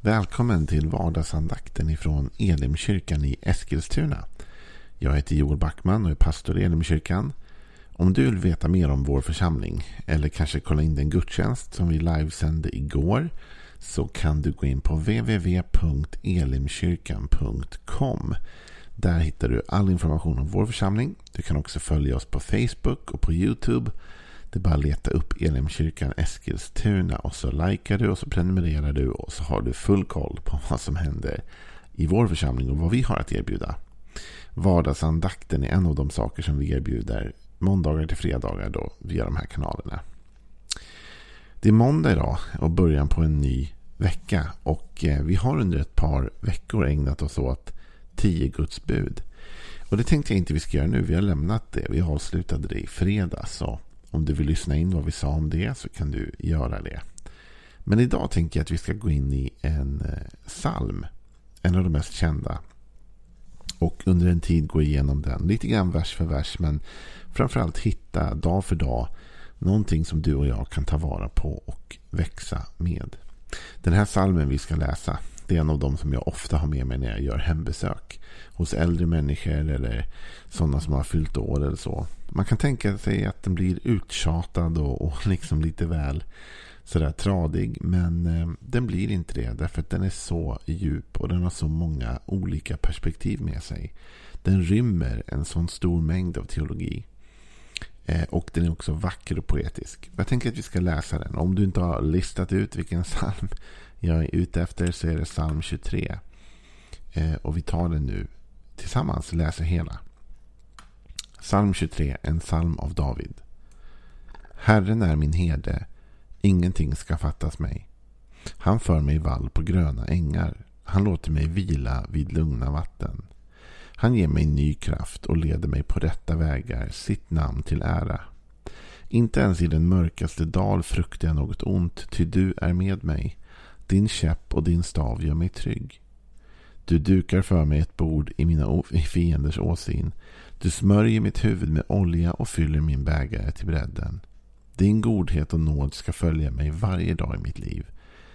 Välkommen till vardagsandakten ifrån Elimkyrkan i Eskilstuna. Jag heter Joel Backman och är pastor i Elimkyrkan. Om du vill veta mer om vår församling eller kanske kolla in den gudstjänst som vi livesände igår så kan du gå in på www.elimkyrkan.com. Där hittar du all information om vår församling. Du kan också följa oss på Facebook och på YouTube. Det är bara att leta upp Elimkyrkan Eskilstuna och så likar du och så prenumererar du och så har du full koll på vad som händer i vår församling och vad vi har att erbjuda. Vardagsandakten är en av de saker som vi erbjuder måndagar till fredagar då via de här kanalerna. Det är måndag idag och början på en ny vecka och eh, vi har under ett par veckor ägnat oss åt tio Guds bud. Och det tänkte jag inte vi ska göra nu. Vi har lämnat det. Vi avslutade det i fredags. Och om du vill lyssna in vad vi sa om det så kan du göra det. Men idag tänker jag att vi ska gå in i en eh, psalm. En av de mest kända. Och under en tid gå igenom den. Lite grann vers för vers. Men framförallt hitta dag för dag. Någonting som du och jag kan ta vara på och växa med. Den här salmen vi ska läsa. Det är en av de som jag ofta har med mig när jag gör hembesök. Hos äldre människor eller sådana som har fyllt år eller så. Man kan tänka sig att den blir uttjatad och, och liksom lite väl sådär tradig. Men eh, den blir inte det. Därför att den är så djup och den har så många olika perspektiv med sig. Den rymmer en sån stor mängd av teologi. Eh, och den är också vacker och poetisk. Jag tänker att vi ska läsa den. Om du inte har listat ut vilken psalm jag är ute efter så är det psalm 23. Eh, och vi tar den nu tillsammans och läser hela. Psalm 23, en psalm av David. Herren är min herde, ingenting ska fattas mig. Han för mig vall på gröna ängar. Han låter mig vila vid lugna vatten. Han ger mig ny kraft och leder mig på rätta vägar, sitt namn till ära. Inte ens i den mörkaste dal fruktar jag något ont, ty du är med mig. Din käpp och din stav gör mig trygg. Du dukar för mig ett bord i mina fienders åsyn. Du smörjer mitt huvud med olja och fyller min bägare till bredden. Din godhet och nåd ska följa mig varje dag i mitt liv.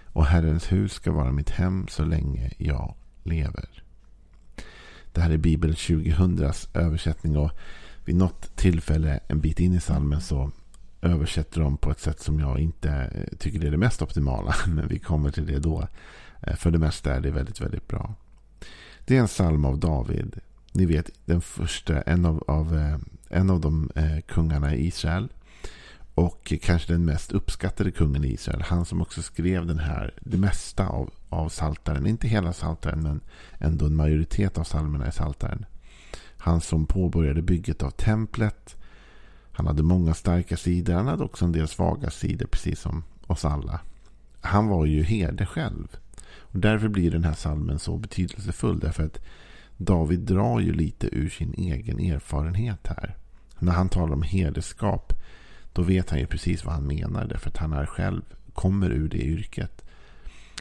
Och Herrens hus ska vara mitt hem så länge jag lever. Det här är Bibel 2000s översättning och vid något tillfälle en bit in i salmen så översätter de på ett sätt som jag inte eh, tycker är det mest optimala. Men vi kommer till det då. Eh, för det mesta är det väldigt, väldigt bra. Det är en psalm av David. Ni vet, den första, en av, av, eh, en av de kungarna i Israel. Och kanske den mest uppskattade kungen i Israel. Han som också skrev den här, det mesta av, av saltaren. Inte hela saltaren, men ändå en majoritet av salmerna i saltaren. Han som påbörjade bygget av templet. Han hade många starka sidor. Han hade också en del svaga sidor, precis som oss alla. Han var ju herde själv. Och därför blir den här salmen så betydelsefull. Därför att David drar ju lite ur sin egen erfarenhet här. När han talar om herdeskap. Då vet han ju precis vad han menar. Därför att han är själv kommer ur det yrket.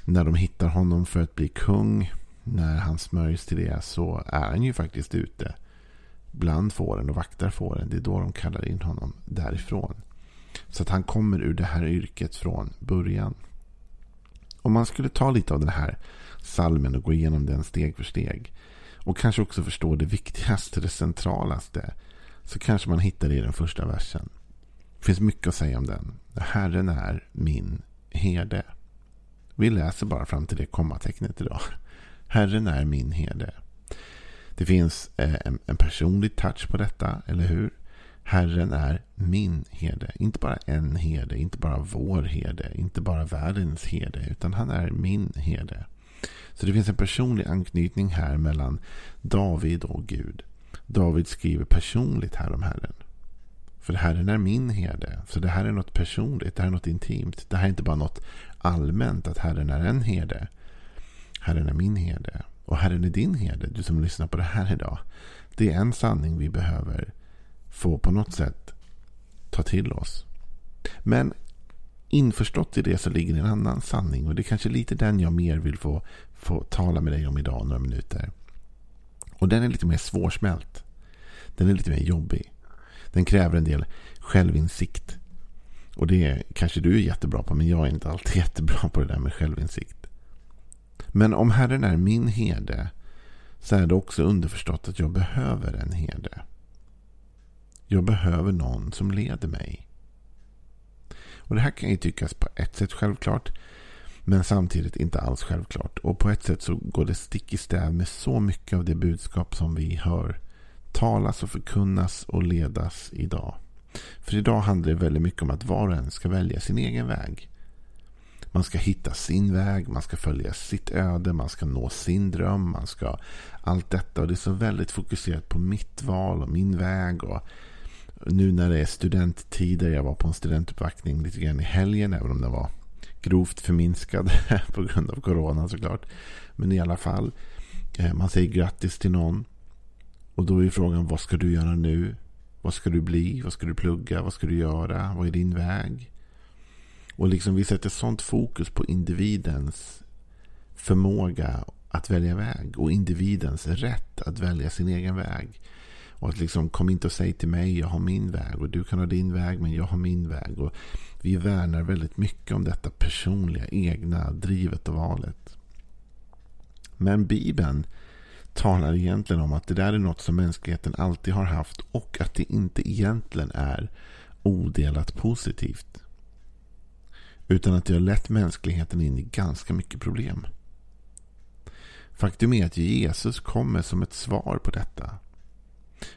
När de hittar honom för att bli kung. När han smörjs till det så är han ju faktiskt ute bland fåren och vaktar fåren. Det är då de kallar in honom därifrån. Så att han kommer ur det här yrket från början. Om man skulle ta lite av den här salmen och gå igenom den steg för steg. Och kanske också förstå det viktigaste, det centralaste. Så kanske man hittar det i den första versen. Det finns mycket att säga om den. Herren är min herde. Vi läser bara fram till det kommatecknet idag. Herren är min herde. Det finns eh, en, en personlig touch på detta, eller hur? Herren är min herde. Inte bara en herde, inte bara vår herde, inte bara världens herde, utan han är min herde. Så det finns en personlig anknytning här mellan David och Gud. David skriver personligt här om Herren. För Herren är min herde. Så det här är något personligt, det här är något intimt. Det här är inte bara något allmänt att Herren är en herde. Herren är min herde. Och Herren är din herde, du som lyssnar på det här idag. Det är en sanning vi behöver få på något sätt ta till oss. Men införstått i det så ligger en annan sanning. Och det är kanske lite den jag mer vill få, få tala med dig om idag några minuter. Och den är lite mer svårsmält. Den är lite mer jobbig. Den kräver en del självinsikt. Och det kanske du är jättebra på, men jag är inte alltid jättebra på det där med självinsikt. Men om Herren är min herde så är det också underförstått att jag behöver en herde. Jag behöver någon som leder mig. Och Det här kan ju tyckas på ett sätt självklart. Men samtidigt inte alls självklart. Och på ett sätt så går det stick i stäv med så mycket av det budskap som vi hör talas och förkunnas och ledas idag. För idag handlar det väldigt mycket om att var och en ska välja sin egen väg. Man ska hitta sin väg, man ska följa sitt öde, man ska nå sin dröm, man ska allt detta. Och det är så väldigt fokuserat på mitt val och min väg. Och nu när det är studenttider, jag var på en studentuppvaktning lite grann i helgen, även om den var grovt förminskad på grund av corona såklart. Men i alla fall, eh, man säger grattis till någon. Och då är frågan, vad ska du göra nu? Vad ska du bli? Vad ska du plugga? Vad ska du göra? Vad är din väg? Och liksom vi sätter sånt fokus på individens förmåga att välja väg och individens rätt att välja sin egen väg. Och att liksom, kom inte och säg till mig, jag har min väg och du kan ha din väg, men jag har min väg. Och vi värnar väldigt mycket om detta personliga, egna drivet och valet. Men Bibeln talar egentligen om att det där är något som mänskligheten alltid har haft och att det inte egentligen är odelat positivt. Utan att det har lett mänskligheten in i ganska mycket problem. Faktum är att Jesus kommer som ett svar på detta.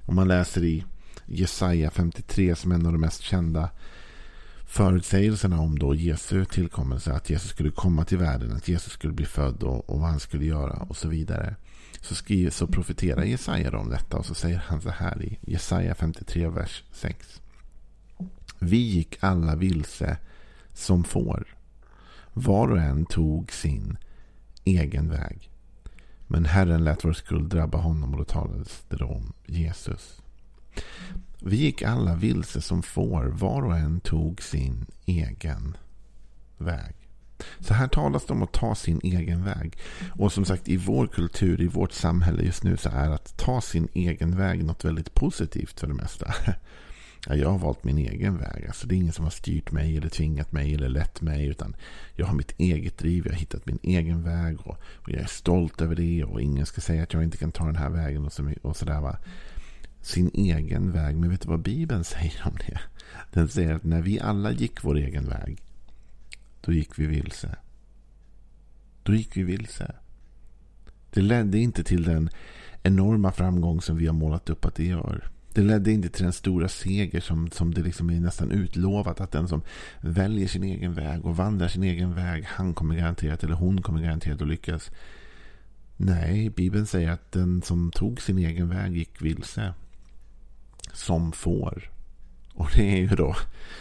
Om man läser i Jesaja 53 som är en av de mest kända förutsägelserna om då Jesu tillkommelse. Att Jesus skulle komma till världen, att Jesus skulle bli född och, och vad han skulle göra och så vidare. Så, skriver, så profeterar Jesaja om detta och så säger han så här i Jesaja 53, vers 6. Vi gick alla vilse som får. Var och en tog sin egen väg. Men Herren lät vår skuld drabba honom och då talades det om Jesus. Vi gick alla vilse som får. Var och en tog sin egen väg. Så här talas det om att ta sin egen väg. Och som sagt i vår kultur, i vårt samhälle just nu så är att ta sin egen väg något väldigt positivt för det mesta. Ja, jag har valt min egen väg. Alltså, det är ingen som har styrt mig eller tvingat mig eller lett mig. Utan jag har mitt eget driv. Jag har hittat min egen väg. Och, och jag är stolt över det. Och ingen ska säga att jag inte kan ta den här vägen. Och, så, och sådär va. Sin egen väg. Men vet du vad Bibeln säger om det? Den säger att när vi alla gick vår egen väg. Då gick vi vilse. Då gick vi vilse. Det ledde inte till den enorma framgång som vi har målat upp att det gör. Det ledde inte till den stora seger som, som det liksom är nästan utlovat. Att den som väljer sin egen väg och vandrar sin egen väg, han kommer garanterat, eller hon kommer garanterat att lyckas. Nej, Bibeln säger att den som tog sin egen väg gick vilse. Som får. Och det är ju då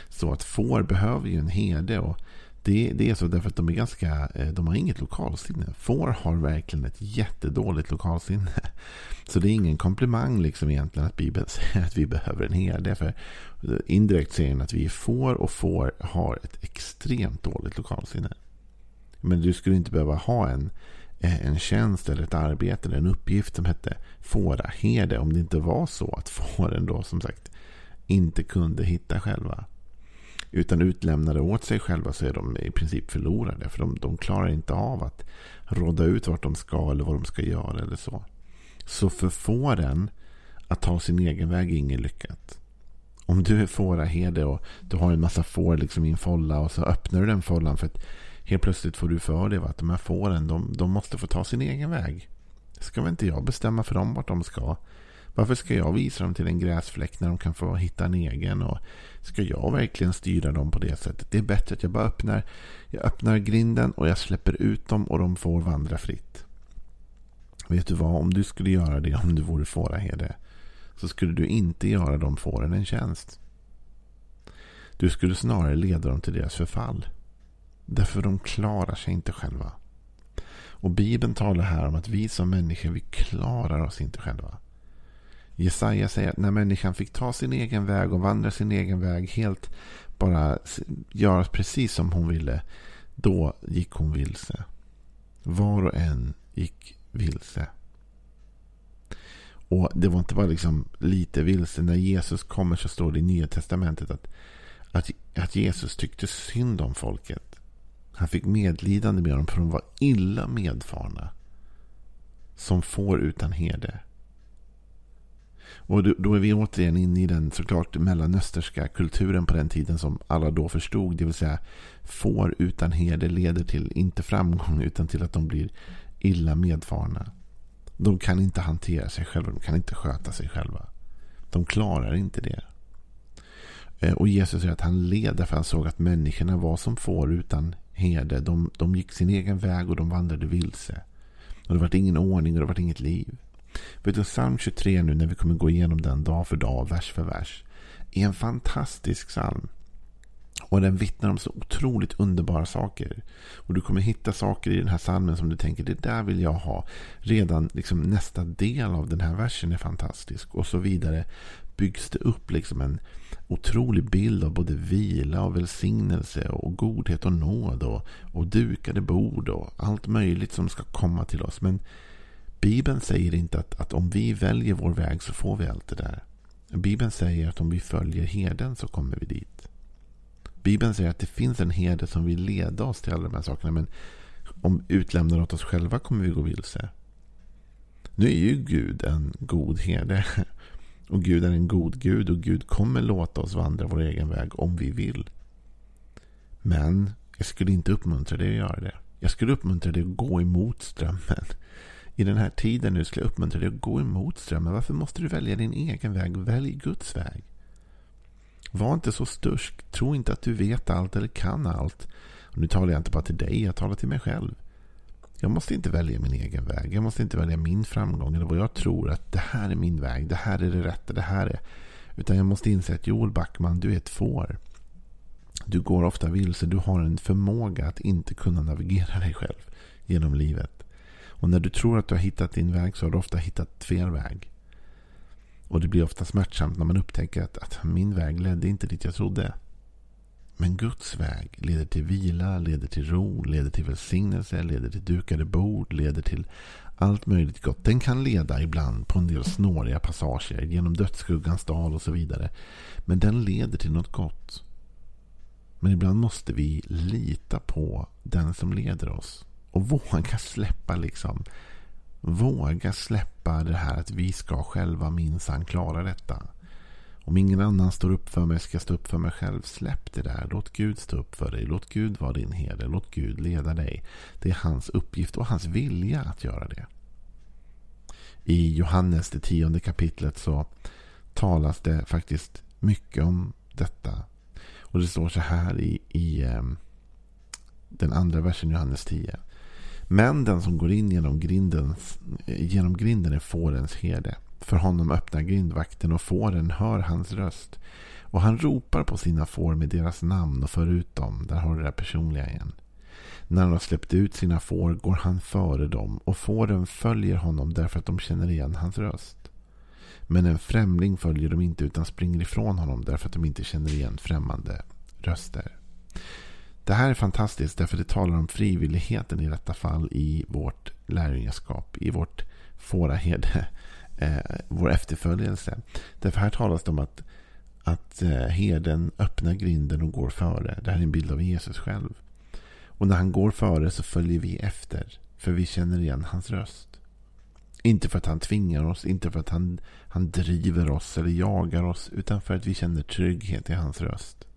så att får behöver ju en herde. Och det, det är så därför att de är ganska, eh, de har inget lokalsinne. Får har verkligen ett jättedåligt lokalsinne. Så det är ingen komplimang liksom egentligen att Bibeln säger att vi behöver en herde. För indirekt säger den att vi är får och får har ett extremt dåligt lokalsinne. Men du skulle inte behöva ha en, Eh, en tjänst eller ett arbete eller en uppgift som hette fåraherde om det inte var så att fåren då som sagt inte kunde hitta själva. Utan utlämnade åt sig själva så är de i princip förlorade. För de, de klarar inte av att råda ut vart de ska eller vad de ska göra eller så. Så för fåren att ta sin egen väg är inget lyckat. Om du är fåraherde och du har en massa får liksom i en folla och så öppnar du den follan för att helt plötsligt får du för dig att de här fåren de, de måste få ta sin egen väg. Ska väl inte jag bestämma för dem vart de ska? Varför ska jag visa dem till en gräsfläck när de kan få hitta en egen? Och ska jag verkligen styra dem på det sättet? Det är bättre att jag bara öppnar, jag öppnar grinden och jag släpper ut dem och de får vandra fritt. Vet du vad? Om du skulle göra det om du vore fåraherde så skulle du inte göra de fåren en tjänst. Du skulle snarare leda dem till deras förfall. Därför de klarar sig inte själva. Och Bibeln talar här om att vi som människor, vi klarar oss inte själva. Jesaja säger att när människan fick ta sin egen väg och vandra sin egen väg helt bara göra precis som hon ville. Då gick hon vilse. Var och en gick vilse. Och det var inte bara liksom lite vilse. När Jesus kommer så står det i Nya Testamentet att, att, att Jesus tyckte synd om folket. Han fick medlidande med dem för de var illa medfarna. Som får utan herde. Och då är vi återigen inne i den såklart mellanösterska kulturen på den tiden som alla då förstod. Det vill säga får utan heder leder till inte framgång utan till att de blir illa medfarna. De kan inte hantera sig själva. De kan inte sköta sig själva. De klarar inte det. Eh, och Jesus säger att han led därför han såg att människorna var som får utan herde. De, de gick sin egen väg och de vandrade vilse. Och det var ingen ordning och det var inget liv. Vet du, psalm 23 nu när vi kommer gå igenom den dag för dag, vers för vers. Är en fantastisk psalm. Och den vittnar om så otroligt underbara saker. Och du kommer hitta saker i den här psalmen som du tänker, det där vill jag ha. Redan liksom nästa del av den här versen är fantastisk. Och så vidare byggs det upp liksom en otrolig bild av både vila och välsignelse och godhet och nåd och, och dukade bord och allt möjligt som ska komma till oss. Men Bibeln säger inte att, att om vi väljer vår väg så får vi allt det där. Bibeln säger att om vi följer herden så kommer vi dit. Bibeln säger att det finns en herde som vill leda oss till alla de här sakerna. Men om utlämnar åt oss själva kommer vi gå vilse. Nu är ju Gud en god herde. Och Gud är en god Gud och Gud kommer låta oss vandra vår egen väg om vi vill. Men jag skulle inte uppmuntra dig att göra det. Jag skulle uppmuntra dig att gå emot strömmen. I den här tiden nu skulle jag uppmuntra dig att gå emot strömmen. Varför måste du välja din egen väg? Välj Guds väg. Var inte så stursk. Tro inte att du vet allt eller kan allt. Och nu talar jag inte bara till dig, jag talar till mig själv. Jag måste inte välja min egen väg. Jag måste inte välja min framgång eller vad jag tror att det här är min väg. Det här är det rätta. Det här är. Utan jag måste inse att Joel Backman, du är ett får. Du går ofta vilse. Du har en förmåga att inte kunna navigera dig själv genom livet. Och när du tror att du har hittat din väg så har du ofta hittat fel väg. Och det blir ofta smärtsamt när man upptäcker att, att min väg ledde inte dit jag trodde. Men Guds väg leder till vila, leder till ro, leder till välsignelse, leder till dukade bord, leder till allt möjligt gott. Den kan leda ibland på en del snåriga passager genom dödsskuggans dal och så vidare. Men den leder till något gott. Men ibland måste vi lita på den som leder oss. Och våga släppa liksom. Våga släppa det här att vi ska själva minsann klara detta. Om ingen annan står upp för mig ska jag stå upp för mig själv. Släpp det där. Låt Gud stå upp för dig. Låt Gud vara din herde. Låt Gud leda dig. Det är hans uppgift och hans vilja att göra det. I Johannes, det tionde kapitlet, så talas det faktiskt mycket om detta. Och det står så här i, i ehm, den andra versen i Johannes 10. Men den som går in genom grinden, genom grinden är fårens herde. För honom öppnar grindvakten och fåren hör hans röst. Och han ropar på sina får med deras namn och för ut dem. Där har du det personliga igen. När han har släppt ut sina får går han före dem och fåren följer honom därför att de känner igen hans röst. Men en främling följer dem inte utan springer ifrån honom därför att de inte känner igen främmande röster. Det här är fantastiskt därför det talar om frivilligheten i detta fall i vårt lärjungaskap, i vårt fåraherde eh, vår efterföljelse. Därför här talas det om att, att eh, herden öppnar grinden och går före. Det här är en bild av Jesus själv. Och när han går före så följer vi efter. För vi känner igen hans röst. Inte för att han tvingar oss, inte för att han, han driver oss eller jagar oss. Utan för att vi känner trygghet i hans röst.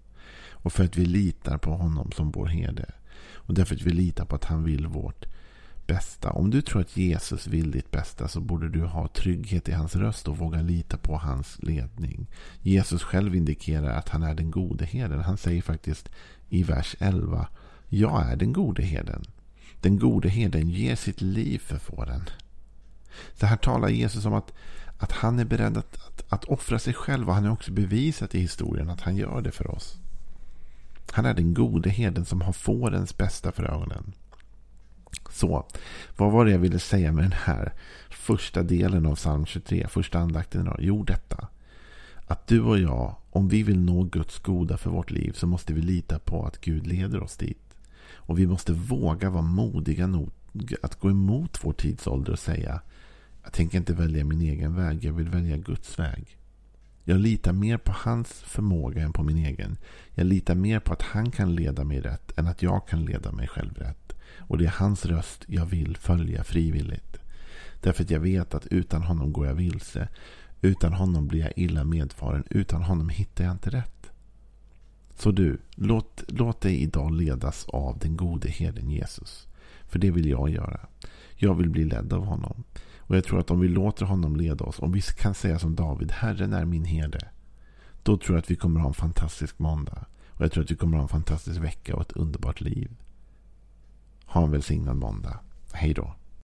Och för att vi litar på honom som vår herde. Och därför att vi litar på att han vill vårt bästa. Om du tror att Jesus vill ditt bästa så borde du ha trygghet i hans röst och våga lita på hans ledning. Jesus själv indikerar att han är den gode herden. Han säger faktiskt i vers 11. Jag är den gode herden. Den gode herden ger sitt liv för fåren. Så här talar Jesus om att, att han är beredd att, att, att offra sig själv. Och han har också bevisat i historien att han gör det för oss. Han är den gode herden som har fårens bästa för ögonen. Så, vad var det jag ville säga med den här första delen av psalm 23, första andakten idag? Jo, detta. Att du och jag, om vi vill nå Guds goda för vårt liv så måste vi lita på att Gud leder oss dit. Och vi måste våga vara modiga nog att gå emot vår tidsålder och säga jag tänker inte välja min egen väg, jag vill välja Guds väg. Jag litar mer på hans förmåga än på min egen. Jag litar mer på att han kan leda mig rätt än att jag kan leda mig själv rätt. Och det är hans röst jag vill följa frivilligt. Därför att jag vet att utan honom går jag vilse. Utan honom blir jag illa medfaren. Utan honom hittar jag inte rätt. Så du, låt, låt dig idag ledas av den gode herden Jesus. För det vill jag göra. Jag vill bli ledd av honom. Och jag tror att om vi låter honom leda oss, om vi kan säga som David, Herren är min herde. Då tror jag att vi kommer ha en fantastisk måndag. Och jag tror att vi kommer ha en fantastisk vecka och ett underbart liv. Ha en välsignad måndag. Hej då.